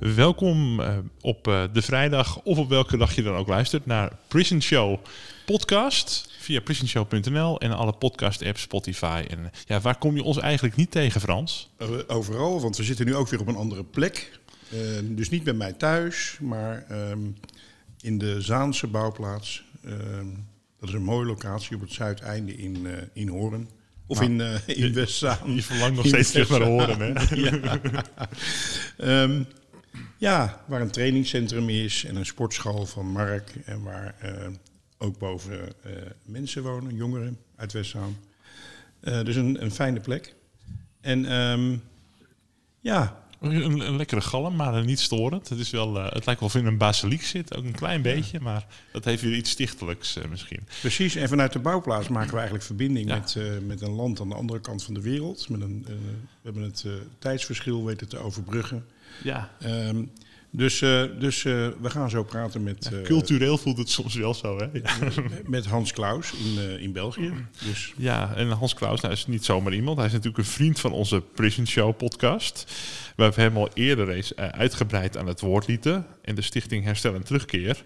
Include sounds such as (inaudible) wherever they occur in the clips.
Welkom eh, op eh, de vrijdag of op welke dag je dan ook luistert naar Prison Show podcast via prisonshow.nl en alle podcast apps, Spotify. En ja, waar kom je ons eigenlijk niet tegen, Frans? Eh, Overal, want we zitten nu ook weer op een andere plek. Dus niet bij mij thuis, maar ehm, in de Zaanse bouwplaats. Ehm, dat is een mooie locatie op het zuideinde in, in Hoorn. Of Nou, in, in Westzaan. Je verlangt nog In steeds terug naar horen, hè? (laughs) ja. Ehm, ja, waar een trainingscentrum is en een sportschool van Mark. En waar eh, ook boven eh, mensen wonen, jongeren uit Westzaan. Eh, dus een, een fijne plek. En ehm, ja, Een, een lekkere galm, maar niet storend. Het, is wel, het lijkt wel of je in een basiliek zit, ook een klein beetje. Maar dat heeft weer iets stichtelijks misschien. Precies, en vanuit de bouwplaats maken we eigenlijk verbinding Ja. met, met een land aan de andere kant van de wereld. Met een, we hebben het tijdsverschil weten te overbruggen. Ja, Ehm, dus eh, dus eh, we gaan zo praten met, eh, cultureel voelt het soms wel zo, hè? Ja. (laughs) met Hans Klaus in, eh, in België. Dus Ja, en Hans Klaus nou, is niet zomaar iemand. Hij is natuurlijk een vriend van onze Prison Show podcast. We hebben hem al eerder eens eh, uitgebreid aan het woord lieten. En de stichting Herstel en Terugkeer,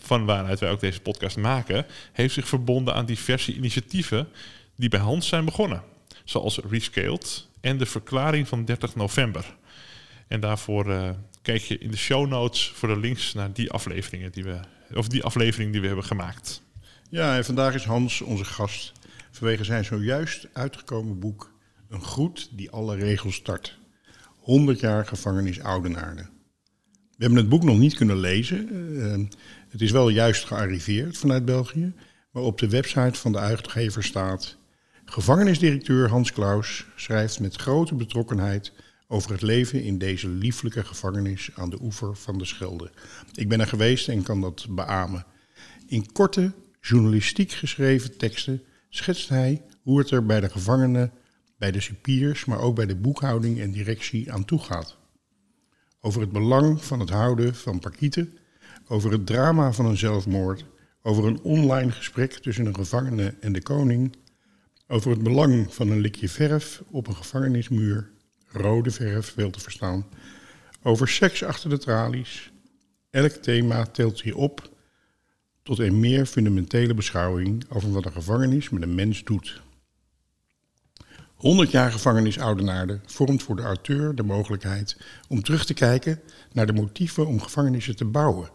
van waaruit wij ook deze podcast maken, heeft zich verbonden aan diverse initiatieven die bij Hans zijn begonnen. Zoals Rescaled en de verklaring van 30 november. En daarvoor eh, kijk je in de show notes voor de links naar die afleveringen die we, of die aflevering die we hebben gemaakt. ja, en vandaag is Hans onze gast vanwege zijn zojuist uitgekomen boek Een groet die alle regels start. 100 jaar gevangenis Oudenaarde. We hebben het boek nog niet kunnen lezen. Eh, het is wel juist gearriveerd vanuit België. Maar op de website van de uitgever staat... Gevangenisdirecteur Hans Klaus schrijft met grote betrokkenheid... over het leven in deze lieflijke gevangenis aan de oever van de Schelde. Ik ben er geweest en kan dat beamen. In korte, journalistiek geschreven teksten schetst hij hoe het er bij de gevangenen, bij de cipiers, maar ook bij de boekhouding en directie aan toe gaat. Over het belang van het houden van parkieten, over het drama van een zelfmoord, over een online gesprek tussen een gevangene en de koning, over het belang van een likje verf op een gevangenismuur, rode verf wel te verstaan, over seks achter de tralies. Elk thema telt hier op tot een meer fundamentele beschouwing over wat een gevangenis met een mens doet. 100 jaar gevangenis Oudenaarde vormt voor de auteur de mogelijkheid om terug te kijken naar de motieven om gevangenissen te bouwen,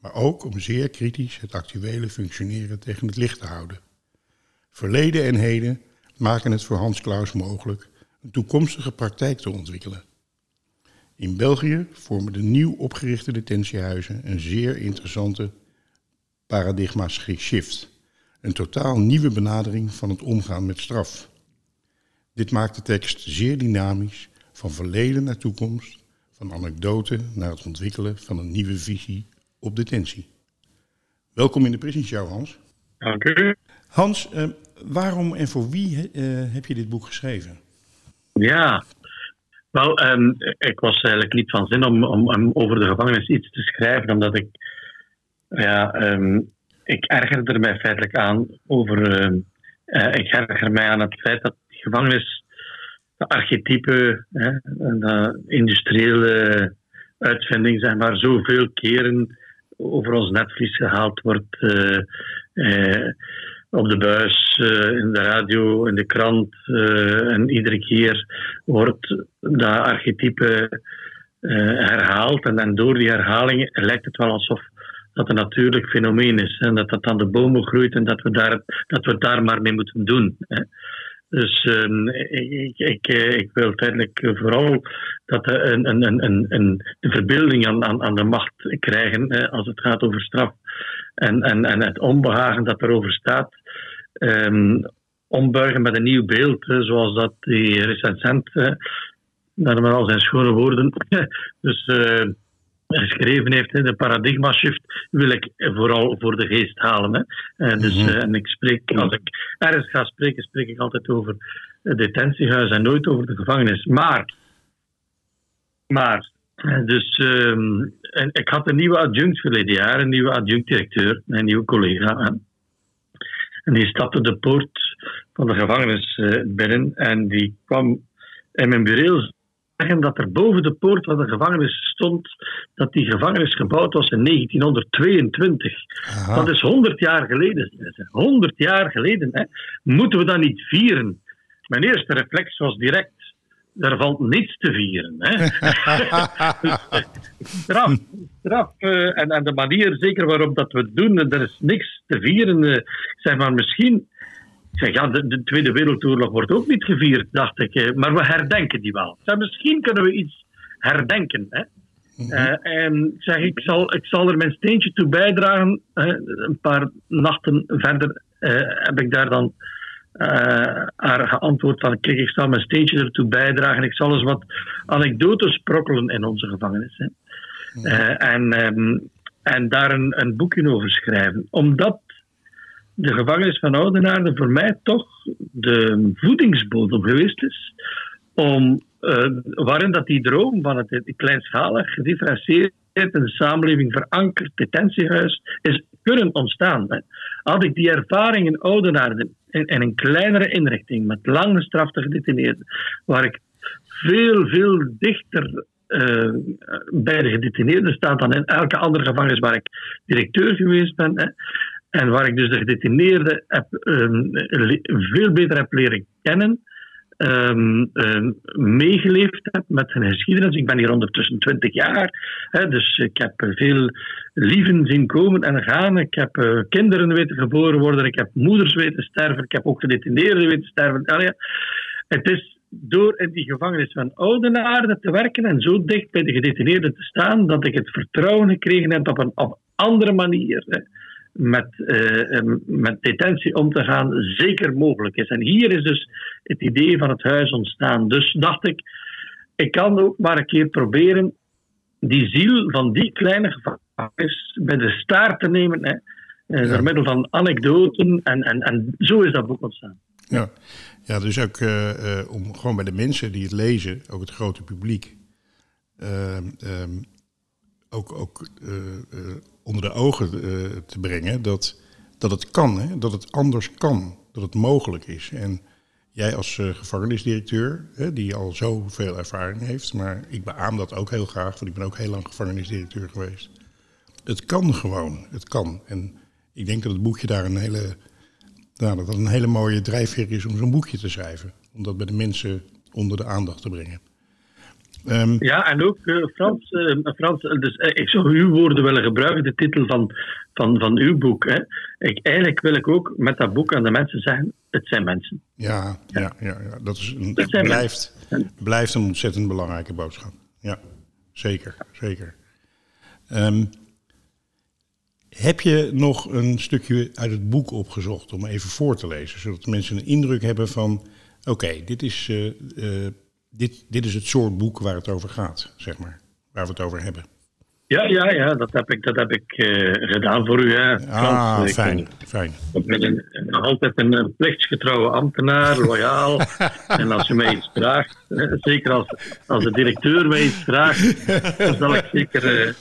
maar ook om zeer kritisch het actuele functioneren tegen het licht te houden. Verleden en heden maken het voor Hans Klaus mogelijk een toekomstige praktijk te ontwikkelen. In België vormen de nieuw opgerichte detentiehuizen een zeer interessante paradigma shift. Een totaal nieuwe benadering van het omgaan met straf. Dit maakt de tekst zeer dynamisch, van verleden naar toekomst, van anekdote naar het ontwikkelen van een nieuwe visie op detentie. Welkom in de Prison Show, Hans. Dank u. Hans, eh, waarom en voor wie eh, heb je dit boek geschreven? Ja, wel, ehm, ik was eigenlijk niet van zin om, om, over de gevangenis iets te schrijven, omdat ik, ja, ehm, ik ergerde er mij feitelijk aan over, ehm, eh, ik erger mij aan het feit dat die gevangenis, de archetype, de industriële uitvinding, zeg maar, zoveel keren over ons netvlies gehaald wordt. eh, eh, op de buis, eh, in de radio, in de krant. eh, en iedere keer wordt dat archetype eh, herhaald. En dan door die herhaling lijkt het wel alsof dat een natuurlijk fenomeen is. En dat dat aan de bomen groeit en dat we, daar, dat we daar maar mee moeten doen. Dus uh, ik, ik, ik, wil uiteindelijk vooral dat een, een, een, een, de verbeelding aan, aan, aan de macht krijgen als het gaat over straf. En, en, en het onbehagen dat erover staat. Um, ombuigen met een nieuw beeld, zoals dat die recensent, naar maar al zijn schone woorden, (laughs) dus uh, geschreven heeft, de paradigma shift, wil ik vooral voor de geest halen. Hè. En, dus, uh, en ik spreek, als ik ergens ga spreken, spreek ik altijd over het detentiehuis en nooit over de gevangenis. Maar, maar dus um, en ik had een nieuwe adjunct verleden jaar, een nieuwe adjunct-directeur, een nieuwe collega. Hè. En die stapte de poort van de gevangenis uh, binnen en die kwam in mijn bureau zeggen dat er boven de poort van de gevangenis stond dat die gevangenis gebouwd was in 1922. Aha. Dat is 100 jaar geleden. 100 jaar geleden. Hè. Moeten we dat niet vieren? Mijn eerste reflex was direct. Er valt niets te vieren. Hè. (laughs) straf. straf uh, en, en de manier zeker waarop dat we het doen, er is niks te vieren. Uh, zeg maar, misschien ik zeg, ja, de, de, Tweede Wereldoorlog wordt ook niet gevierd, dacht ik. Eh, maar we herdenken die wel. Zeg, misschien kunnen we iets herdenken. Hè? Mm -hmm. uh, en ik zeg, ik zal, ik zal er mijn steentje toe bijdragen. Een paar nachten verder heb ik daar dan haar geantwoord van, kijk, ik zal mijn steentje ertoe bijdragen. Ik zal eens wat anekdotes sprokkelen in onze gevangenis. Hè? Mm -hmm. en, um, en daar een, een boekje over schrijven. Omdat de gevangenis van Oudenaarde voor mij toch de voedingsbodem geweest is om uh, waarin dat die droom van het kleinschalig, gedifferentieerd een samenleving verankerd detentiehuis is kunnen ontstaan. Had ik die ervaring in Oudenaarde in een kleinere inrichting met lange strafte gedetineerden, waar ik veel, veel dichter uh, bij de gedetineerden sta dan in elke andere gevangenis waar ik directeur geweest ben. Hè. En waar ik dus de gedetineerden um, veel beter heb leren kennen, um, um, meegeleefd heb met hun geschiedenis. Ik ben hier ondertussen 20 jaar, hè, dus ik heb veel lieven zien komen en gaan. Ik heb uh, kinderen weten geboren worden, ik heb moeders weten sterven, ik heb ook gedetineerden weten sterven. Ja, het is door in die gevangenis van Oudenaarde te werken en zo dicht bij de gedetineerden te staan, dat ik het vertrouwen gekregen heb op een op andere manier. Hè met, uh, met detentie om te gaan zeker mogelijk is. En hier is dus het idee van het huis ontstaan. Dus dacht ik, ik kan ook maar een keer proberen die ziel van die kleine gevangenis bij de staart te nemen. Hè, uh, door middel van anekdoten. En, en, en zo is dat boek ontstaan. Ja, ja dus ook uh, om gewoon bij de mensen die het lezen, ook het grote publiek, um, ook, ook onder de ogen uh, te brengen dat, dat het kan, hè? dat het anders kan, dat het mogelijk is. En jij als uh, gevangenisdirecteur, hè, die al zoveel ervaring heeft, maar ik beaam dat ook heel graag, want ik ben ook heel lang gevangenisdirecteur geweest. Het kan gewoon, het kan. En ik denk dat het boekje daar een hele, nou, dat een hele mooie drijfveer is om zo'n boekje te schrijven. Om dat bij de mensen onder de aandacht te brengen. Um, ja, en ook uh, Frans, uh, Frans dus, uh, ik zou uw woorden willen gebruiken, de titel van, van, van uw boek. Hè. Ik, eigenlijk wil ik ook met dat boek aan de mensen zeggen, het zijn mensen. Ja, ja, ja, ja, dat is een, het blijft, blijft een ontzettend belangrijke boodschap. Ja, zeker, zeker. Um, heb je nog een stukje uit het boek opgezocht om even voor te lezen, zodat de mensen een indruk hebben van, oké, okay, dit is dit, dit is het soort boek waar het over gaat, zeg maar. Waar we het over hebben. Ja, ja, ja, dat heb ik, dat heb ik uh, gedaan voor u. Hè. Ah, Frans, fijn, ik, fijn. Ik ben een, een, altijd een, een plichtsgetrouwe ambtenaar, loyaal. (laughs) en als u mij iets vraagt, zeker als, als de directeur mij iets vraagt, dan zal ik zeker... Uh,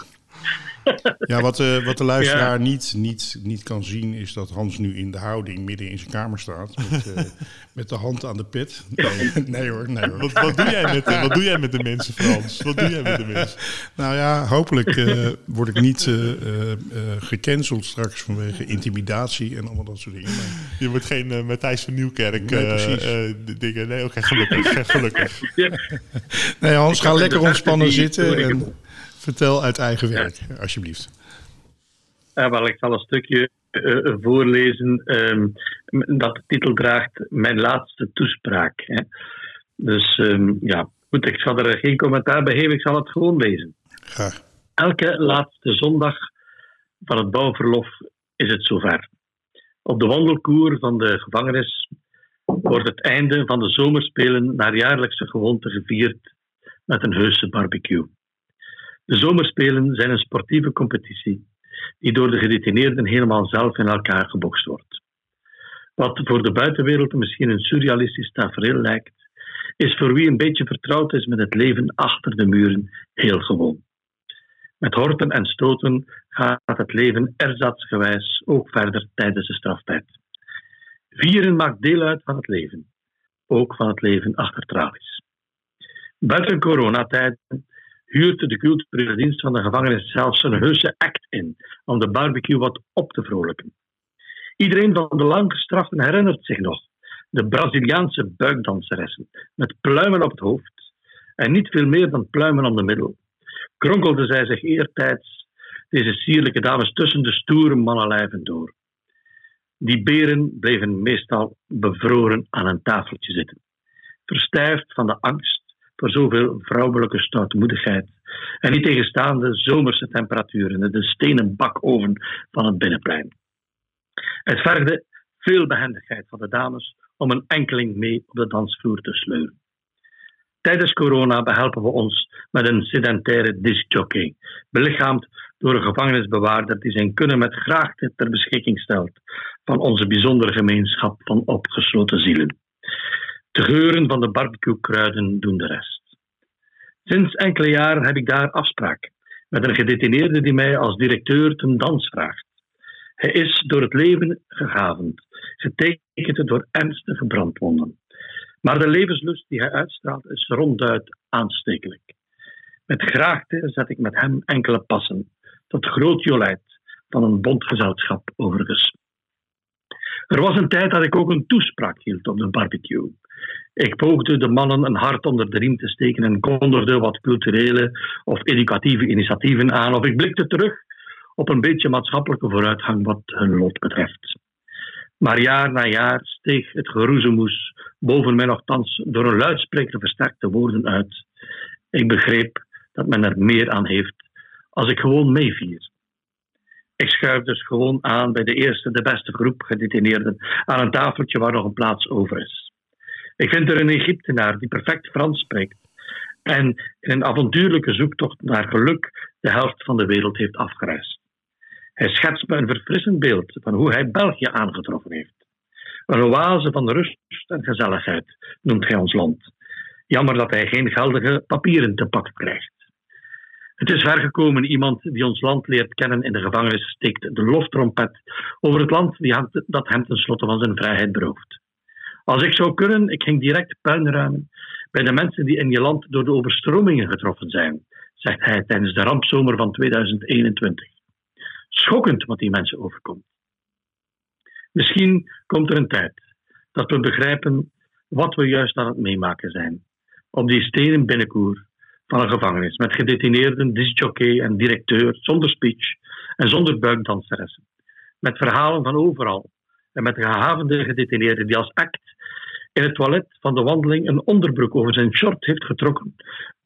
(laughs) ja, wat, uh, wat de luisteraar ja. niet, niet, niet kan zien, is dat Hans nu in de houding midden in zijn kamer staat. Met, uh, (laughs) met de hand aan de pit. (laughs) Nee, nee hoor, nee hoor. Wat, wat, doe jij met, wat doe jij met de mensen, Frans? Wat doe jij met de mensen? Nou ja, hopelijk uh, word ik niet gecanceld straks vanwege intimidatie en allemaal dat soort dingen. Maar... Je wordt geen Matthijs van Nieuwkerk nee, dingen. Nee, oké, okay, gelukkig. gelukkig. Nee, Hans, ga lekker ontspannen zitten. En... Vertel uit eigen werk, ja. alsjeblieft. Wel, ik zal een stukje uh, voorlezen um, dat de titel draagt Mijn laatste toespraak. Hè. Dus um, ja, goed, ik zal er geen commentaar bij geven, ik zal het gewoon lezen. Graag. Elke laatste zondag van het bouwverlof is het zover. Op de wandelkoer van de gevangenis wordt het einde van de zomerspelen naar jaarlijkse gewoonte gevierd met een heuse barbecue. De zomerspelen zijn een sportieve competitie die door de gedetineerden helemaal zelf in elkaar gebokst wordt. Wat voor de buitenwereld misschien een surrealistisch tafereel lijkt, is voor wie een beetje vertrouwd is met het leven achter de muren heel gewoon. Met horten en stoten gaat het leven erzatsgewijs ook verder tijdens de straftijd. Vieren maakt deel uit van het leven, ook van het leven achter tralies. Buiten coronatijden huurt de culturele dienst van de gevangenis zelfs een heuse act in om de barbecue wat op te vrolijken. Iedereen van de lang gestraften herinnert zich nog de Braziliaanse buikdanseressen met pluimen op het hoofd en niet veel meer dan pluimen om de middel. Kronkelde zij zich eertijds deze sierlijke dames tussen de stoere mannenlijven door. Die beren bleven meestal bevroren aan een tafeltje zitten, verstijfd van de angst voor zoveel vrouwelijke stoutmoedigheid. En niet tegenstaande zomerse temperaturen in de stenen bakoven van het binnenplein. Het vergde veel behendigheid van de dames om een enkeling mee op de dansvloer te sleuren. Tijdens corona behelpen we ons met een sedentaire discjockey, belichaamd door een gevangenisbewaarder die zijn kunnen met graagte ter beschikking stelt van onze bijzondere gemeenschap van opgesloten zielen. De geuren van de barbecue-kruiden doen de rest. Sinds enkele jaren heb ik daar afspraak met een gedetineerde die mij als directeur ten dans vraagt. Hij is door het leven gegavend, getekend door ernstige brandwonden. Maar de levenslust die hij uitstraalt is ronduit aanstekelijk. Met graagte zet ik met hem enkele passen, tot groot jolijt van een bondgezelschap overigens. Er was een tijd dat ik ook een toespraak hield op de barbecue. Ik poogde de mannen een hart onder de riem te steken en kondigde wat culturele of educatieve initiatieven aan, of ik blikte terug op een beetje maatschappelijke vooruitgang wat hun lot betreft. Maar jaar na jaar steeg het geroezemoes boven mij nogthans door een luidspreker versterkte woorden uit. Ik begreep dat men er meer aan heeft als ik gewoon meevier. Ik schuif dus gewoon aan bij de eerste, de beste groep gedetineerden aan een tafeltje waar nog een plaats over is. Ik vind er een Egyptenaar die perfect Frans spreekt en in een avontuurlijke zoektocht naar geluk de helft van de wereld heeft afgereisd. Hij schetst me een verfrissend beeld van hoe hij België aangetroffen heeft. Een oase van rust en gezelligheid noemt hij ons land. Jammer dat hij geen geldige papieren te pakken krijgt. Het is ver gekomen iemand die ons land leert kennen in de gevangenis steekt de loftrompet over het land die dat hem tenslotte van zijn vrijheid berooft. Als ik zou kunnen, ik ging direct puin ruimen bij de mensen die in je land door de overstromingen getroffen zijn, zegt hij tijdens de rampzomer van 2021. Schokkend wat die mensen overkomt. Misschien komt er een tijd dat we begrijpen wat we juist aan het meemaken zijn. Op die stenen binnenkoer van een gevangenis, met gedetineerden, disjockey en directeur, zonder speech en zonder buikdanseressen. Met verhalen van overal en met gehavende gedetineerden die als act in het toilet van de wandeling een onderbroek over zijn short heeft getrokken,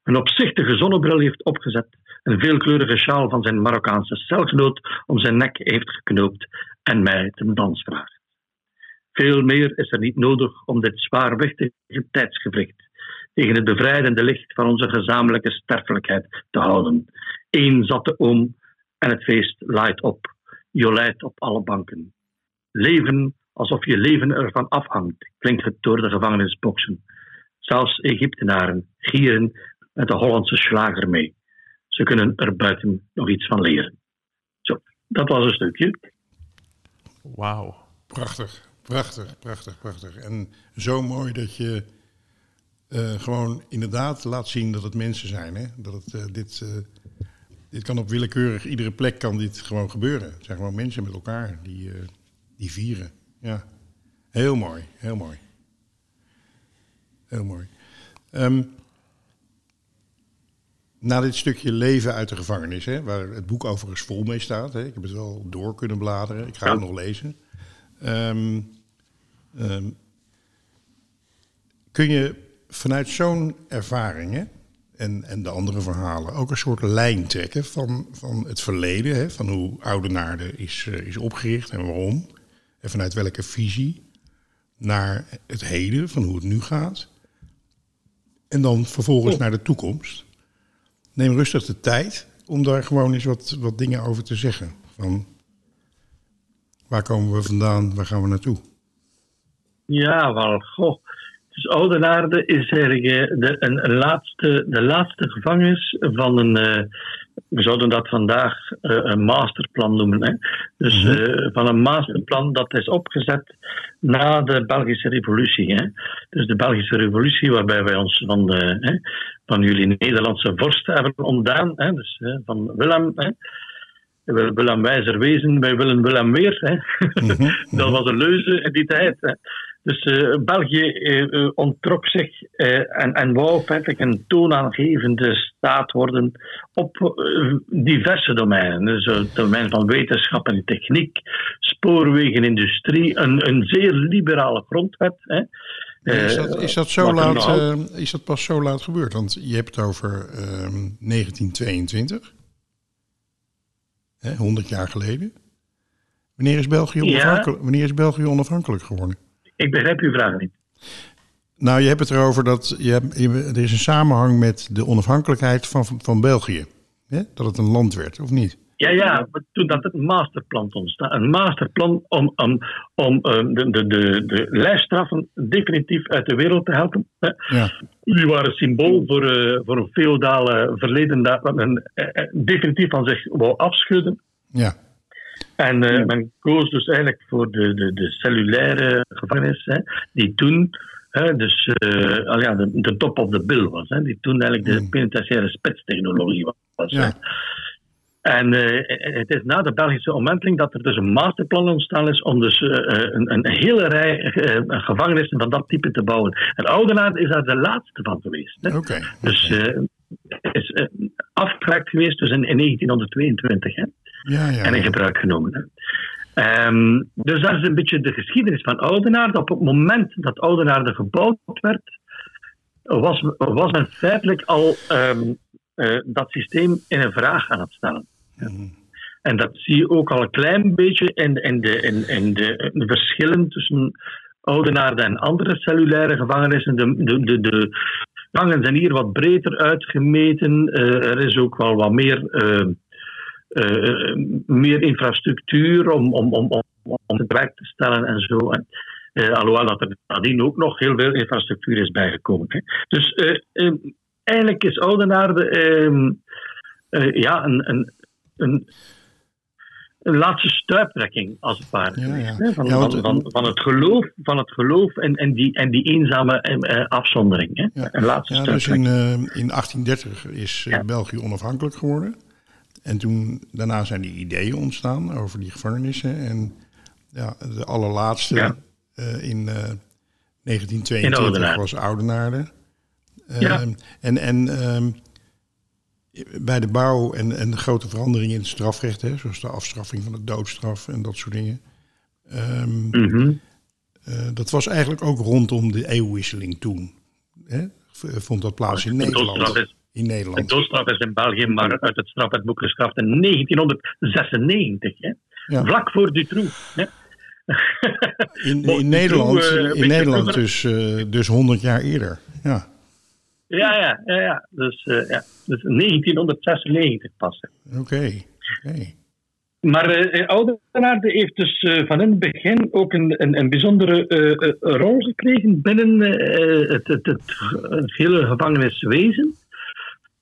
een opzichtige zonnebril heeft opgezet, een veelkleurige sjaal van zijn Marokkaanse celgenoot om zijn nek heeft geknoopt en mij ten dans vraagt. Veel meer is er niet nodig om dit zwaarwichtige tijdsgevricht tegen het bevrijdende licht van onze gezamenlijke sterfelijkheid te houden. Eén zatte oom en het feest laait op. Jolijt op alle banken. Leven alsof je leven ervan afhangt, klinkt het door de gevangenisboxen. Zelfs Egyptenaren gieren met de Hollandse slager mee. Ze kunnen er buiten nog iets van leren. Zo, dat was een stukje. Wauw. Prachtig, prachtig, prachtig, prachtig. En zo mooi dat je uh, gewoon inderdaad laat zien dat het mensen zijn. Hè? Dat het, uh, dit, uh, dit kan op willekeurig iedere plek kan dit gewoon gebeuren. Het zijn gewoon mensen met elkaar die, die vieren. Ja, heel mooi, heel mooi. Heel mooi. Um, na dit stukje leven uit de gevangenis, hè, waar het boek overigens vol mee staat. Hè, ik heb het wel door kunnen bladeren, ik ga Ja. het nog lezen. Ehm, ehm, kun je vanuit zo'n ervaring hè, en, en de andere verhalen ook een soort lijn trekken van, van het verleden, hè, van hoe Oudenaarde is, eh, is opgericht en waarom, en vanuit welke visie, naar het heden, van hoe het nu gaat, en dan vervolgens naar de toekomst. Neem rustig de tijd om daar gewoon eens wat, wat dingen over te zeggen. Van waar komen we vandaan, waar gaan we naartoe? Ja, wel, goh. Dus Oudenaarde is eigenlijk de, een, een laatste, de laatste gevangenis van een, eh, we zouden dat vandaag eh, een masterplan noemen. Hè? Dus eh, van een masterplan dat is opgezet na de Belgische revolutie. Hè? Dus de Belgische revolutie waarbij wij ons van, de, hè, van jullie Nederlandse vorsten hebben ontdaan. Hè? Dus hè, van Willem... Hè? Wil- Willem wijzer wezen, wij willen Willem weer. Hè? (laughs) dat was een leuze in die tijd. Hè? Dus eh, België eh, eh, onttrok zich en, en wou feitelijk een toonaangevende staat worden op diverse domeinen. Dus het domein van wetenschap en techniek, spoorwegen, industrie, een, een zeer liberale grondwet. Hè? Is dat, is dat zo laat, eh, is dat pas zo laat gebeurd? Want je hebt het over ehm, 1922. Hè, 100 jaar geleden. Wanneer is, België Ja. onafhankelijk, wanneer is België onafhankelijk geworden? Ik begrijp uw vraag niet. Nou, je hebt het erover dat je, er is een samenhang met de onafhankelijkheid van, van België. Hè? Dat het een land werd, of niet? Ja, ja, toen dat het masterplan ontstaat. Een masterplan om, om, om eh, de, de, de, de lijfstraffen definitief uit de wereld te helpen. Ja. Die waren symbool voor, eh, voor een feodale verleden dat men eh, eh, definitief van zich wou afschudden. Ja. En eh, men koos dus eigenlijk voor de, de, de cellulaire gevangenis, hè, die toen hè, dus, eh, al ja, de, de top of the bill was. Hè, die toen eigenlijk de penitentiaire spitstechnologie was. Ja. En eh, het is na de Belgische omwenteling dat er dus een masterplan ontstaan is om dus een, een hele rij gevangenissen van dat type te bouwen. En Oudenaarde is daar de laatste van geweest. Hè. Oké. Dus is afgewerkt geweest dus in, in 1922 hè, Ja, ja. en in gebruik genomen. Hè. Ehm, dus dat is een beetje de geschiedenis van Oudenaarde. Op het moment dat Oudenaarde gebouwd werd, was, was men feitelijk al ehm, eh, dat systeem in een vraag aan het stellen. En dat zie je ook al een klein beetje in, in, de, in, in de, de verschillen tussen Oudenaarde en andere cellulaire gevangenissen. De, de, de, de gangen zijn hier wat breder uitgemeten. Eh, er is ook wel wat meer, eh, eh, meer infrastructuur om, om, om, om, om het werk te stellen en zo. En, eh, alhoewel dat er nadien ook nog heel veel infrastructuur is bijgekomen. Hè. Dus eh, eh, eigenlijk is Oudenaarde eh, ja, een, een, een, een laatste stuiptrekking, als het ware. Ja, ja. Van, Ja, want- van, van, het geloof, van het geloof en, en, die, en die eenzame eh, afzondering. Hè. Een laatste Ja, dus in, eh, in 1830 is eh. België onafhankelijk geworden. En toen, daarna zijn die ideeën ontstaan over die gevangenissen. En ja, de allerlaatste Ja. eh, in eh, In 1922 Oudenaarde. was Oudenaarde. Eh, Ja. En, en ehm, bij de bouw en, en de grote veranderingen in het strafrecht, hè, zoals de afstraffing van de doodstraf en dat soort dingen. eh, dat was eigenlijk ook rondom de eeuwwisseling toen. Hè? Vond dat plaats in De Nederland. In De Nederland. doodstraf is in België maar uit het strafwetboek geschrapt in 1996. Hè. Ja. Vlak voor Dutroux. Hè. (laughs) In, in Nederland, Dutroux, eh, in Nederland dus, eh, dus 100 jaar eerder. Ja, Ja, ja, ja. ja. Dus, eh, ja. dus 1996 pas. oké. Maar eh Oudenaarde heeft dus van in het begin ook een, een, een bijzondere rol gekregen binnen het, het, het, het hele gevangeniswezen.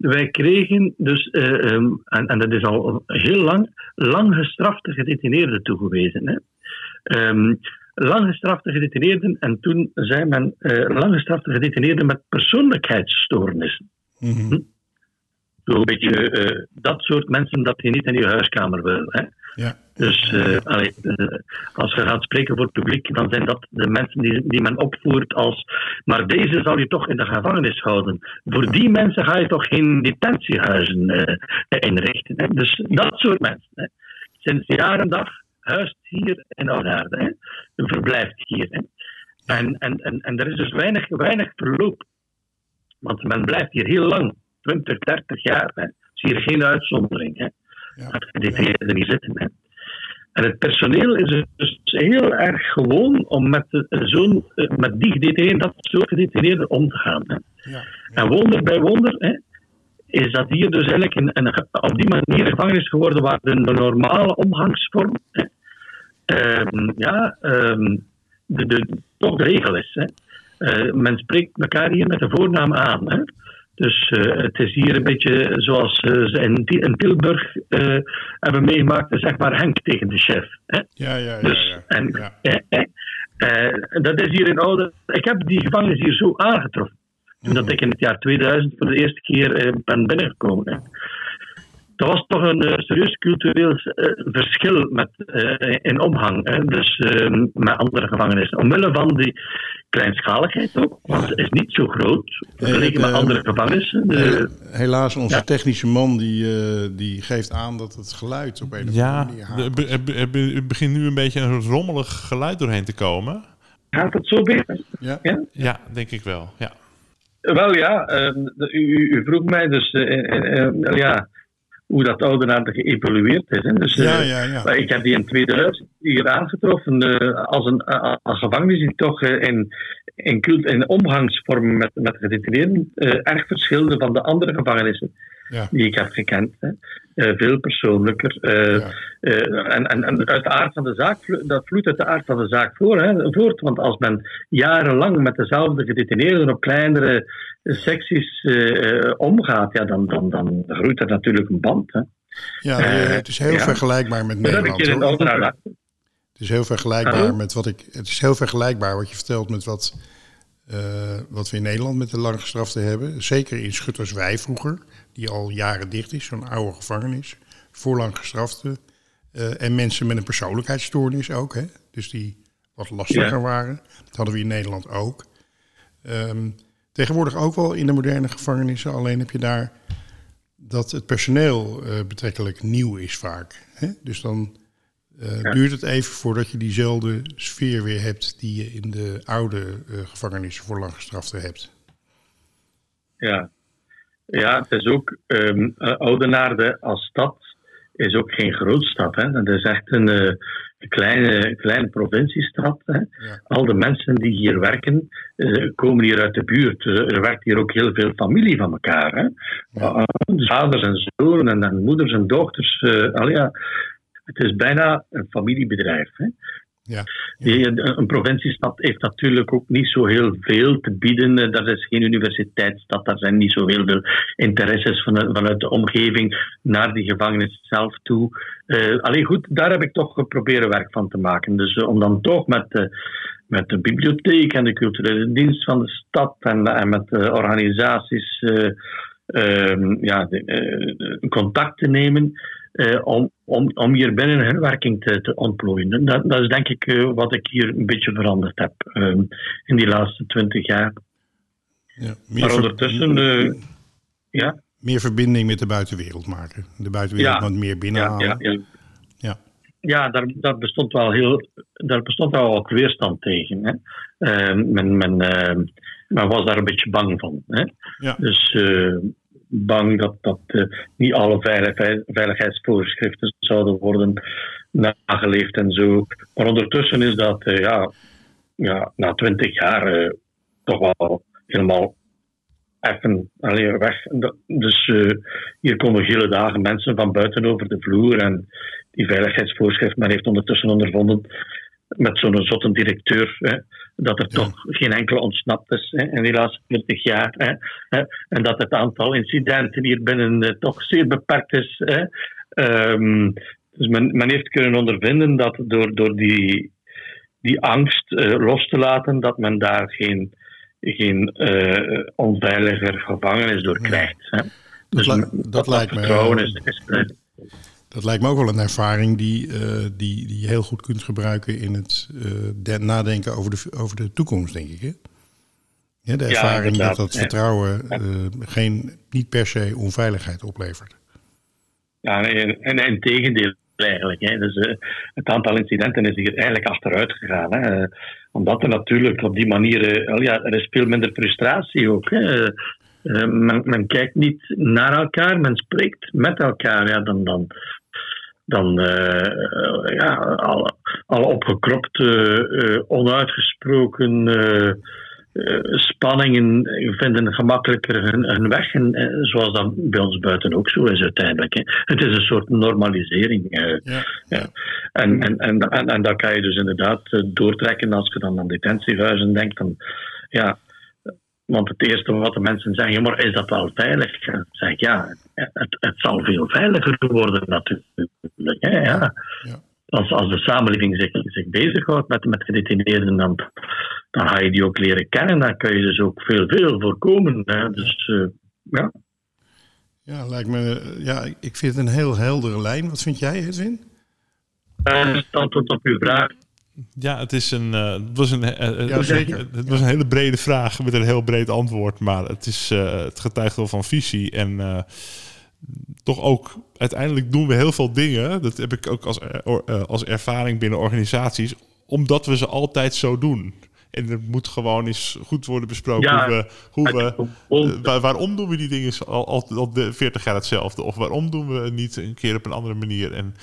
Wij kregen dus, eh, ehm, en, en dat is al heel lang, lang gestrafte gedetineerden toegewezen. Hè. Ehm, lang gestrafte gedetineerden, en toen zei men eh lang gestrafte gedetineerden met persoonlijkheidsstoornissen. Mhm. Zo'n beetje eh, dat soort mensen dat je niet in je huiskamer wil. Hè. Ja. Dus eh, eh, als je gaat spreken voor het publiek, dan zijn dat de mensen die, die men opvoert als. Maar deze zal je toch in de gevangenis houden. Voor die mensen ga je toch geen detentiehuizen eh, inrichten. Hè? Dus dat soort mensen. Hè? Sinds jaar en dag huist hier in Oudaarde. Verblijft hier. Hè? En, en, en, en er is dus weinig, weinig verloop. Want men blijft hier heel lang, 20, 30 jaar. Hè? Is hier geen uitzondering. Ja. Dat gedetineerden niet zitten. Hè? En het personeel is dus heel erg gewoon om met, zo'n, eh, met die gedetineerden, dat soort gedetineerden om te gaan. Ja. En wonder bij wonder hè, is dat hier dus eigenlijk een, op die manier gevangenis geworden waar de, de normale omgangsvorm hè, ehm, ja, ehm, de, de, toch de regel is. Hè. Eh, men spreekt elkaar hier met de voornaam aan. Hè. Dus eh, het is hier een beetje zoals eh, ze in, Ti- in Tilburg eh, hebben meegemaakt, zeg maar Henk tegen de chef. Hè. Ja, ja, ja. Dus, ja. en, Ja. eh, eh, eh, dat is hier in Oude. Ik heb die gevangenis hier zo aangetroffen. Toen dat ik in het jaar 2000 voor de eerste keer ben binnengekomen. Dat was toch een eh, serieus cultureel eh, verschil met, eh, in omgang. Hè. Dus met andere gevangenissen. Omwille van die kleinschaligheid ook. Want het is niet zo groot vergeleken het, met andere gevangenissen. De- Eh, helaas, onze Ja. technische man die, eh, die geeft aan dat het geluid op een of Ja, andere manier er, be- er be- er be- er begint nu een beetje een rommelig geluid doorheen te komen. gaat het zo beter? Ja. Ja? Ja, denk ik wel. Ja. Wel ja, ehm, u, u- vroeg mij dus ja, hoe dat oudenaarde geëvolueerd is. Hè. Dus, Ja, eh, ja, ja. Ik heb die in 2000 hier aangetroffen eh, als een als een gevangenis die toch eh, in, in, cult, omgangsvormen met, met gedetineerden eh, erg verschilde van de andere gevangenissen Ja. die ik heb gekend. Hè. Eh, veel persoonlijker. eh, Ja. en, en, en uit de aard van de zaak, dat vloeit uit de aard van de zaak voor, hè, voort. Want als men jarenlang met dezelfde gedetineerden op kleinere secties omgaat, ja, dan, dan, dan groeit er natuurlijk een band. Hè. Ja, het is heel ja. vergelijkbaar met Dat heb ik Nederland. in. Het is heel vergelijkbaar met wat ik. Het is heel vergelijkbaar wat je vertelt met wat, eh, wat we in Nederland met de langgestraften hebben. Zeker in Schutterswij vroeger, die al jaren dicht is, zo'n oude gevangenis. Voor langgestraften. Eh, en mensen met een persoonlijkheidsstoornis ook, hè? Dus die wat lastiger Ja. waren. Dat hadden we in Nederland ook. Ehm, tegenwoordig ook wel in de moderne gevangenissen. Alleen heb je daar dat het personeel eh, betrekkelijk nieuw is vaak. Hè? Dus dan eh, Ja. duurt het even voordat je diezelfde sfeer weer hebt die je in de oude eh, gevangenissen voor langgestraften hebt. Ja. ja, het is ook ehm eh, Oudenaarde als stad is ook geen grootstad. Hè. Het is echt een, kleine, kleine provinciestad. Hè. Ja. Al de mensen die hier werken, komen hier uit de buurt. Er werkt hier ook heel veel familie van elkaar. Hè. Uh, vaders en zonen en, moeders en dochters. eh, al ja, het is bijna een familiebedrijf. Hè. Ja. Een provinciestad heeft natuurlijk ook niet zo heel veel te bieden. Eh, Dat is geen universiteitsstad. Daar zijn niet zo heel veel interesses vanuit, vanuit de omgeving naar die gevangenis zelf toe. Eh alleen goed, daar heb ik toch geprobeerd werk van te maken. Dus eh, om dan toch met, eh, met de bibliotheek en de culturele dienst van de stad en, en met de organisaties eh, ehm, ja, de, contact te nemen. Eh, om, om, om hier binnen hun werking te, te ontplooien. Dat, dat is denk ik eh, wat ik hier een beetje veranderd heb ehm, in die laatste twintig jaar. Ja. Meer, Maar ondertussen, eh, ja, meer verbinding met de buitenwereld maken. De buitenwereld Ja. wat meer binnenhalen. ja, ja. Ja. Ja, daar, daar bestond wel heel, daar bestond wel ook weerstand tegen. Hè. Ehm, men, men, ehm, men was daar een beetje bang van. Hè. Ja. Dus bang dat, dat eh, niet alle veilig, veiligheidsvoorschriften zouden worden nageleefd en zo. Maar ondertussen is dat eh, ja, ja, na twintig jaar eh, toch wel helemaal even alleen weg. Dus hier komen hele dagen mensen van buiten over de vloer. En die veiligheidsvoorschrift, men heeft ondertussen ondervonden met zo'n zotte directeur, dat er toch geen enkele ontsnapt is hè, in die laatste 20 jaar. Hè, hè, en dat het aantal incidenten hier binnen eh, toch zeer beperkt is. Hè. Ehm, dus men, men heeft kunnen ondervinden dat door, door die, die angst eh, los te laten, dat men daar geen, geen eh, onveiliger gevangenis door krijgt. Hè. Dat, Dus dat lijkt me, vertrouwen is, is, dat lijkt me ook wel een ervaring die, eh, die, die je heel goed kunt gebruiken in het eh, de- nadenken over de, over de toekomst, denk ik. Hè? Ja, de Ja, ervaring dat dat ja. vertrouwen eh, geen, niet per se onveiligheid oplevert. Ja, en, en, en tegendeel eigenlijk. Hè. Dus, het aantal incidenten is hier eigenlijk achteruit gegaan. Hè. Omdat er natuurlijk op die manier... ja, er is veel minder frustratie ook. Hè. Eh, men, men kijkt niet naar elkaar, men spreekt met elkaar. Ja, dan... dan dan eh, ja, alle, alle opgekropte, eh, onuitgesproken eh, eh, spanningen vinden gemakkelijker hun, hun weg. En, eh, zoals dat bij ons buiten ook zo is uiteindelijk. Hè. Het is een soort normalisering. eh. Ja, Ja. En, en, en, en, en dat kan je dus inderdaad eh, doortrekken als je dan aan detentiehuizen denkt. Dan, ja, want het eerste wat de mensen zeggen, maar is dat wel veilig? En dan zeg ik, ja, het, het zal veel veiliger worden natuurlijk. Hè, ja. Ja. Als, als de samenleving zich, zich bezighoudt met, met gedetineerden, dan, dan ga je die ook leren kennen. Dan kun je dus ook veel, veel voorkomen. Hè. Dus eh, ja. ja, lijkt me, ja, ik vind het een heel heldere lijn. Wat vind jij, Edwin? Uh, het antwoord op uw vraag. Ja, het, is een, eh, het, was een, eh, eh, Ja, zeker. het was een hele brede vraag met een heel breed antwoord. Maar het, is, het getuigt wel van visie. En toch ook, uiteindelijk doen we heel veel dingen. Dat heb ik ook als, als ervaring binnen organisaties. Omdat we ze altijd zo doen. En er moet gewoon eens goed worden besproken Ja, hoe we... Hoe we gewoon- waar- waarom doen we die dingen al, al, al de 40 jaar hetzelfde? Of waarom doen we het niet een keer op een andere manier? En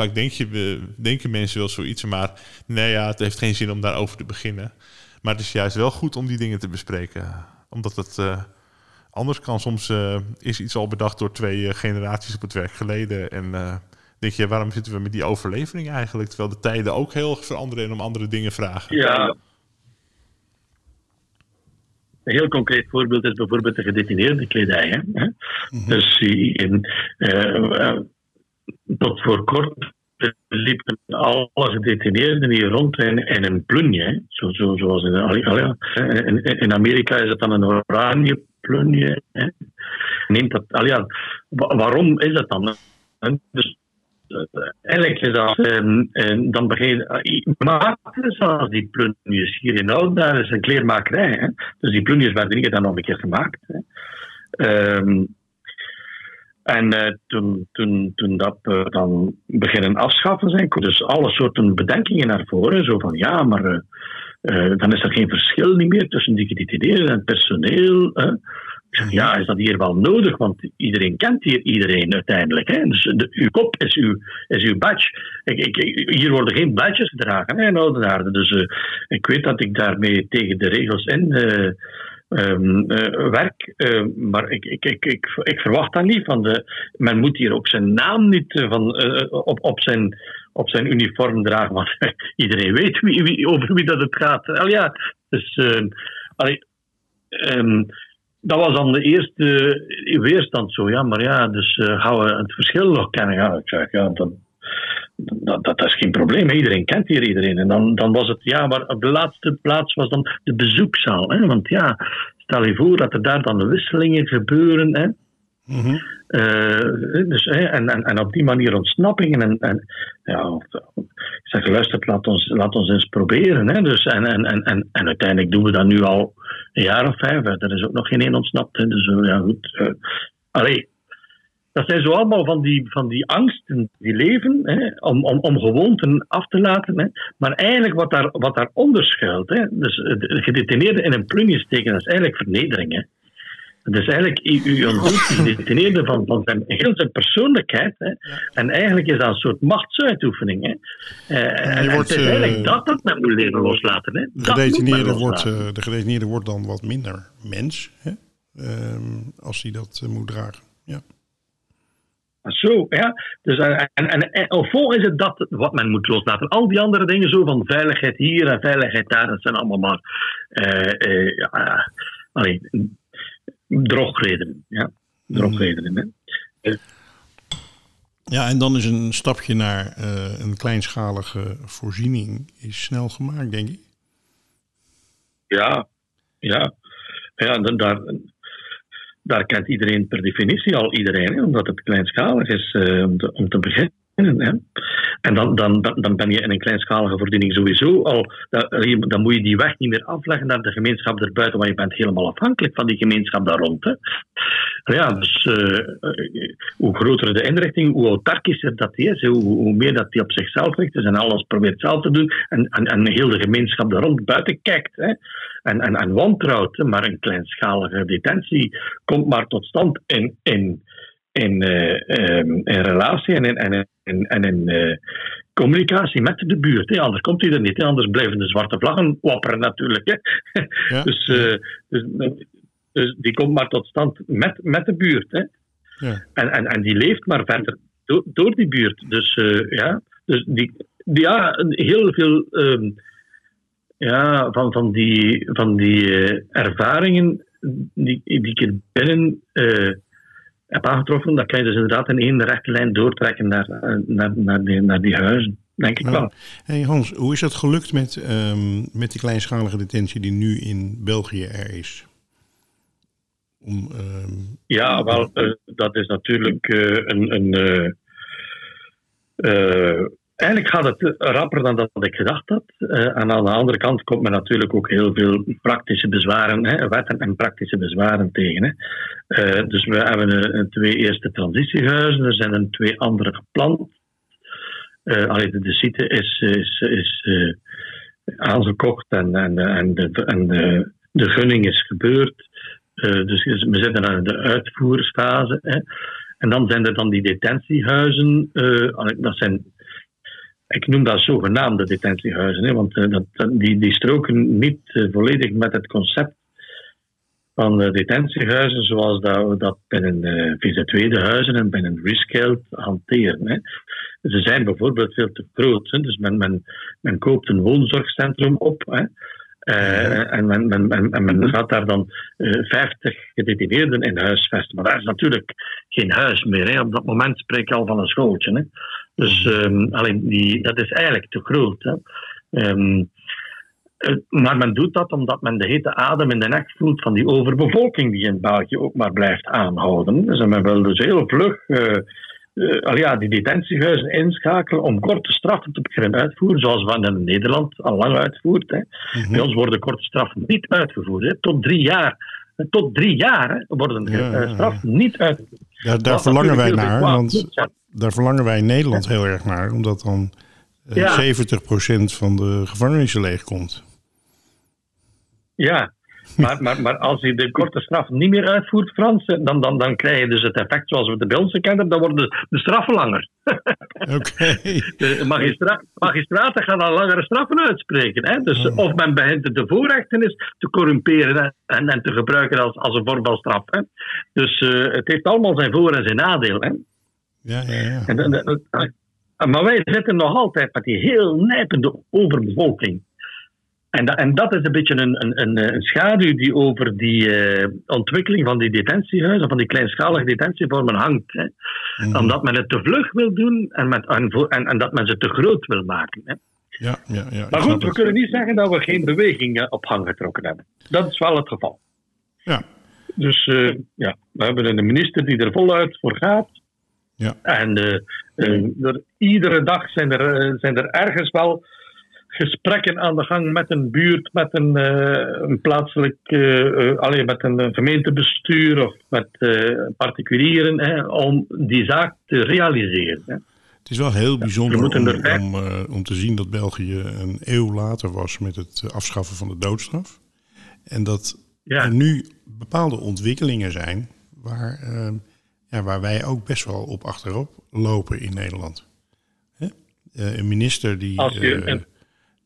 vaak denk je, denken mensen wel zoiets, maar nee, ja, het heeft geen zin om daarover te beginnen. Maar het is juist wel goed om die dingen te bespreken. Omdat het eh, anders kan. Soms eh, is iets al bedacht door twee eh, generaties op het werk geleden. En denk je, waarom zitten we met die overlevering eigenlijk? Terwijl de tijden ook heel erg veranderen en om andere dingen vragen. Ja. Een heel concreet voorbeeld is bijvoorbeeld de gedetineerde kledij. Hè? Dus in, eh, eh, tot voor kort liepen alle gedetineerden hier rond in, een plunje. Zo, zo, zoals in, in, in Amerika is het dan een oranje plunje. Neemt dat, allee, ja. Wa- waarom is dat dan? Dus eh, eigenlijk is dat, ehm, en dan begin je, maken zoals die plunjes hier in Oudenaar is een kleermakerij. Hè? Dus die plunjes werden hier dan nog een keer gemaakt. Hè? Ehm, en eh, toen, toen, toen dat eh, dan beginnen afschaffen zijn, dus alle soorten bedenkingen naar voren. Zo van ja, maar eh, dan is er geen verschil niet meer tussen die gedetineerden en personeel. ja, is dat hier wel nodig? Want iedereen kent hier iedereen uiteindelijk. Hè? Dus uw kop is uw, is uw badge. Ik, hier worden geen badges gedragen hè, in. Dus ik weet dat ik daarmee tegen de regels in eh, ehm, eh, werk. eh, maar ik, ik, ik, ik, ik verwacht dat niet. Van de, men moet hier ook zijn naam niet eh, van, eh, op, op, zijn, op zijn uniform dragen. Want (laughs) iedereen weet wie, over wie dat het gaat. Al ja, dus... eh, ehm, dat was dan de eerste weerstand zo, ja, maar ja, dus eh, gaan we het verschil nog kennen? Ja, ik zeg, ja, dat, dat, dat is geen probleem, iedereen kent hier iedereen. En dan, dan was het, ja, maar op de laatste plaats was dan de bezoekzaal, hè, want ja, stel je voor dat er daar dan wisselingen gebeuren, hè. Mhm. Eh, dus, hè, en, en, en op die manier ontsnappingen. En, en, ja, ik zeg, luister, laat ons, laat ons eens proberen. Hè. Dus, en, en, en, en, en uiteindelijk doen we dat nu al een jaar of vijf. Hè. Er is ook nog geen één ontsnapt. Hè. Dus eh, ja, goed. eh, allee, dat zijn zo allemaal van die, van die angsten die leven, hè, om, om, om gewoonten af te laten. Hè. Maar eigenlijk wat, daar, wat daaronder schuilt, hè, dus eh, de gedetineerde in een plunje steken, dat is eigenlijk vernedering. Hè. Dus eigenlijk, u, gedetineerde van, van zijn, heel zijn persoonlijkheid. Hè. En eigenlijk is dat een soort machtsuitoefening. Hè. Eh, en, en wordt, het is eh, eigenlijk dat dat men moet leren loslaten. Hè. De gedetineerde, wordt, de gedetineerde wordt dan wat minder mens, hè? Ehm, als hij dat moet dragen. Ja. Zo, ja. Dus, eh, en, en, en au fond is het dat wat men moet loslaten. Al die andere dingen, zo van veiligheid hier en veiligheid daar, dat zijn allemaal maar eh, eh, ja, allee, drogredenen. Ja, drogredenen. Hè. ja, en dan is een stapje naar eh, een kleinschalige voorziening is snel gemaakt, denk ik. Ja, ja. Ja, dan, daar, daar kent iedereen per definitie al iedereen, hè, omdat het kleinschalig is uh, om, te, om te beginnen. Hè. En dan, dan, dan ben je in een kleinschalige voorziening sowieso al. Dan moet je die weg niet meer afleggen naar de gemeenschap erbuiten, want je bent helemaal afhankelijk van die gemeenschap daar rond. Hè. Ja, dus uh, hoe groter de inrichting, hoe autarkischer dat die is, hoe, hoe, meer dat die op zichzelf richt is en alles probeert zelf te doen en, en, en heel de gemeenschap daar rond buiten kijkt. Hè. En, en, en wantrouwt, maar een kleinschalige detentie komt maar tot stand in, in, in, uh, in relatie en in, en in, en in uh, communicatie met de buurt. Hè. Anders komt hij er niet. Hè. Anders blijven de zwarte vlaggen wapperen natuurlijk. Hè. Ja. (laughs) dus, uh, dus, dus, die komt maar tot stand met, met de buurt. Hè. Ja. En, en, en die leeft maar verder door, door die buurt. Dus ja, dus die, die, ja, heel veel um, ja, van, van die, van die ervaringen die, die ik er binnen heb aangetroffen, dan kan je dus inderdaad in één rechte lijn doortrekken naar, naar, naar, die, naar die huizen. Denk ik wel. Hey Hans, hoe is dat gelukt met, um, met die kleinschalige detentie die nu in België er is? Om, um, ja, wel, uh, dat is natuurlijk uh, een. een uh, Eigenlijk gaat het rapper dan dat ik gedacht had. Uh, en aan de andere kant komt men natuurlijk ook heel veel praktische bezwaren, hè, wetten en praktische bezwaren tegen. Hè. Uh, dus we hebben een, twee eerste transitiehuizen, er zijn er twee andere gepland. Uh, allee, de, de site is, is, is aangekocht en, en, en, de, en de, gunning is gebeurd. dus we zitten aan de uitvoersfase. Hè. En dan zijn er dan die detentiehuizen. dat zijn ik noem dat zogenaamde detentiehuizen, hè, want uh, dat, die, die stroken niet uh, volledig met het concept van uh, detentiehuizen zoals dat dat binnen uh, VZ2 huizen en binnen Rescaled hanteren. Hè. Ze zijn bijvoorbeeld veel te groot, dus men, men, men koopt een woonzorgcentrum op. Hè. Uh, en men, men, men, men, gaat daar dan uh, 50 gedetineerden in huisvesten. Maar daar is natuurlijk geen huis meer. Hè. Op dat moment spreek je al van een schooltje. Hè. Dus um, alleen die, dat is eigenlijk te groot. Hè. Um, maar men doet dat omdat men de hete adem in de nek voelt van die overbevolking die in België ook maar blijft aanhouden. Dus men wil dus heel vlug uh, uh, ja, die detentiehuizen inschakelen om korte straffen te beginnen uitvoeren, zoals we in Nederland al lang uitvoert. Hè. Mm -hmm. Bij ons worden korte straffen niet uitgevoerd, hè. tot drie jaar. Tot drie jaar hè, worden de ja, straffen niet uitgevoerd. Ja, daar verlangen wij naar, want daar verlangen wij in Nederland heel erg naar, omdat dan ja. 70% van de gevangenissen leegkomt. Ja, maar, maar, maar als je de korte straf niet meer uitvoert, Frans, dan, dan, dan krijg je dus het effect zoals we de bij ons kennen, dan worden de, de straffen langer. (laughs) Oké. Okay. De magistra magistraten gaan dan langere straffen uitspreken. Hè? Dus oh. of men begint de voorrechtenis te corrumperen en, en te gebruiken als, als een vorm van straf. Hè? Dus uh, het heeft allemaal zijn voor- en zijn nadeel. Hè? Ja, ja, ja. En, maar wij zitten nog altijd met die heel nijpende overbevolking. En, da, en, dat is een beetje een, een, een schaduw die over die uh, ontwikkeling van die detentiehuizen, van die kleinschalige detentievormen hangt. Hè. Mm. Omdat men het te vlug wil doen en, met, en, en, dat men ze te groot wil maken. Hè. Ja, ja, ja, maar goed, we het. kunnen niet zeggen dat we geen beweging op gang getrokken hebben. Dat is wel het geval. Ja. Dus uh, ja, we hebben een minister die er voluit voor gaat. Ja. En uh, er, iedere dag zijn er, zijn er ergens wel gesprekken aan de gang met een buurt, met een, uh, een plaatselijk, uh, alleen met een gemeentebestuur of met particulieren, hè, om die zaak te realiseren. Hè. Het is wel heel bijzonder ja, om, om, om, te zien dat België een eeuw later was met het afschaffen van de doodstraf. En dat ja. er nu bepaalde ontwikkelingen zijn waar, ja, waar wij ook best wel op achterop lopen in Nederland. Hè? een minister die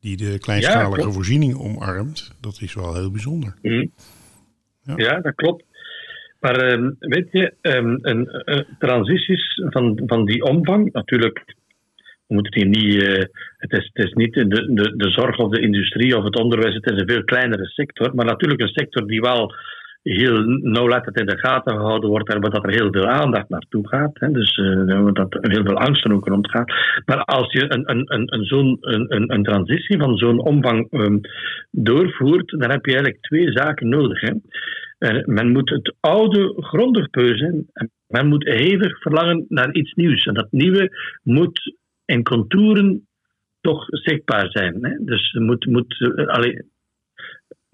die de kleinschalige ja, voorziening omarmt, dat is wel heel bijzonder. Mm. Ja. ja. dat klopt. Maar uh, weet je, um, een, een, transities van, van die omvang, natuurlijk, we moeten hier niet, uh, het, is, het is niet de, de, de zorg of de industrie of het onderwijs, het is een veel kleinere sector, maar natuurlijk een sector die wel heel nauwlettend in de gaten gehouden wordt en dat er heel veel aandacht naartoe gaat. Hè. Dus uh, dat er heel veel angst er ook rondgaat. Maar als je een, een, een, een, zo'n, een, een transitie van zo'n omvang um, doorvoert, dan heb je eigenlijk twee zaken nodig. Hè. En men moet het oude grondig peuzen. En men moet hevig verlangen naar iets nieuws. En dat nieuwe moet in contouren toch zichtbaar zijn. Hè? Dus moet, moet, uh,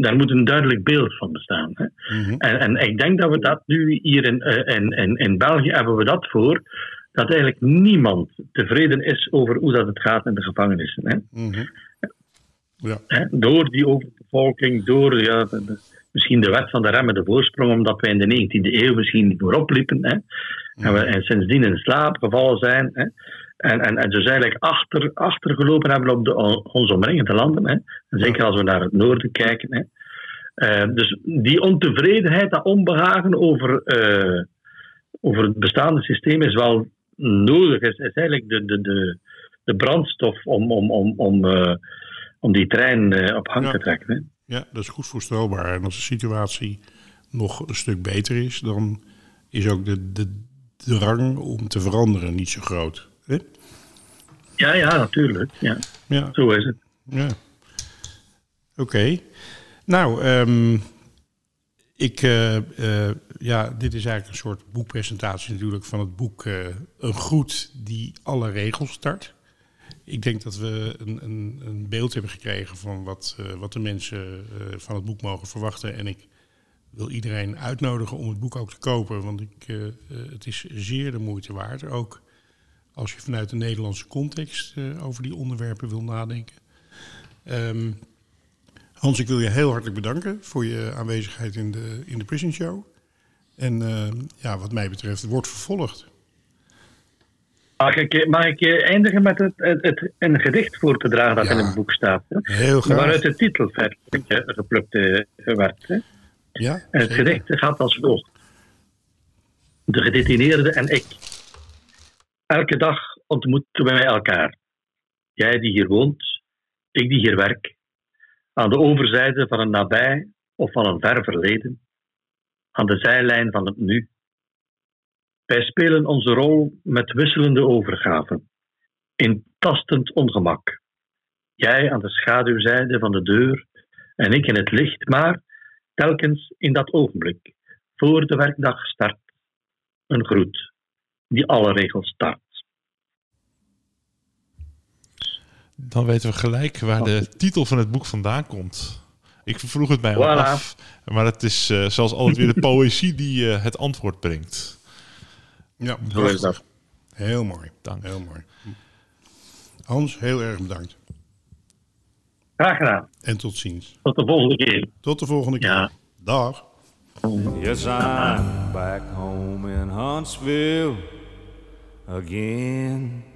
daar moet een duidelijk beeld van bestaan. Hè? Mhm. En, en ik denk dat we dat nu hier in, eh, in, in, in België hebben we dat voor. Dat eigenlijk niemand tevreden is over hoe dat het gaat in de gevangenissen. Hè? Mhm. Ja. Hè? Door die overbevolking, door ja, de- misschien de wet van de remmende voorsprong, omdat wij in de 19e eeuw misschien voorop liepen. Hè? En we en sindsdien in slaap gevallen zijn. Hè? En, en, en dus eigenlijk achter, achtergelopen hebben op de, onze omringende landen. Hè? En zeker als we naar het noorden kijken. Hè? Eh, dus die ontevredenheid, dat onbehagen over, eh, over het bestaande systeem is wel nodig. Is, is eigenlijk de, de, de, de brandstof om, om, om, om, eh, om die trein op gang Ja. te trekken. Hè? Ja, dat is goed voorstelbaar. En als de situatie nog een stuk beter is, dan is ook de, de drang om te veranderen niet zo groot. Ja, ja, natuurlijk. Ja, Ja, zo is het. ja. Oké. Nou, ehm, ik, eh, eh, ja, dit is eigenlijk een soort boekpresentatie natuurlijk van het boek eh, Een groet die alle regels start. Ik denk dat we een, een, een beeld hebben gekregen van wat, wat de mensen van het boek mogen verwachten. En ik wil iedereen uitnodigen om het boek ook te kopen, want ik, het is zeer de moeite waard. Ook als je vanuit de Nederlandse context eh, over die onderwerpen wil nadenken. Ehm, Hans, ik wil je heel hartelijk bedanken voor je aanwezigheid in de, in de Prison Show. En ehm, ja, wat mij betreft, wordt vervolgd. Mag ik, mag ik eindigen met het, het, het- een gedicht voor te dragen dat Ja. in het boek staat? Hè? Heel graag. Waaruit de titel geplukt eh, werd. Hè? Ja, En het zeker. gedicht gaat als volgt. De gedetineerde en ik. Elke dag ontmoeten wij elkaar. Jij die hier woont, ik die hier werk. Aan de overzijde van een nabij of van een ver verleden. Aan de zijlijn van het nu. Wij spelen onze rol met wisselende overgaven. In tastend ongemak. Jij aan de schaduwzijde van de deur en ik in het licht, maar telkens in dat ogenblik, voor de werkdag start, een groet die alle regels start. Dan weten we gelijk waar de titel van het boek vandaan komt. Ik vroeg het mij al Voilà. af, maar het is eh, zoals altijd weer de (laughs) poëzie die eh, het antwoord brengt. Ja, Zo is dat. Heel mooi. Dank. Heel mooi. Hans, heel erg bedankt. Graag gedaan. En tot ziens. Tot de volgende keer. Tot de volgende keer. Ja. Dag. Yes, I'm back home in Huntsville again.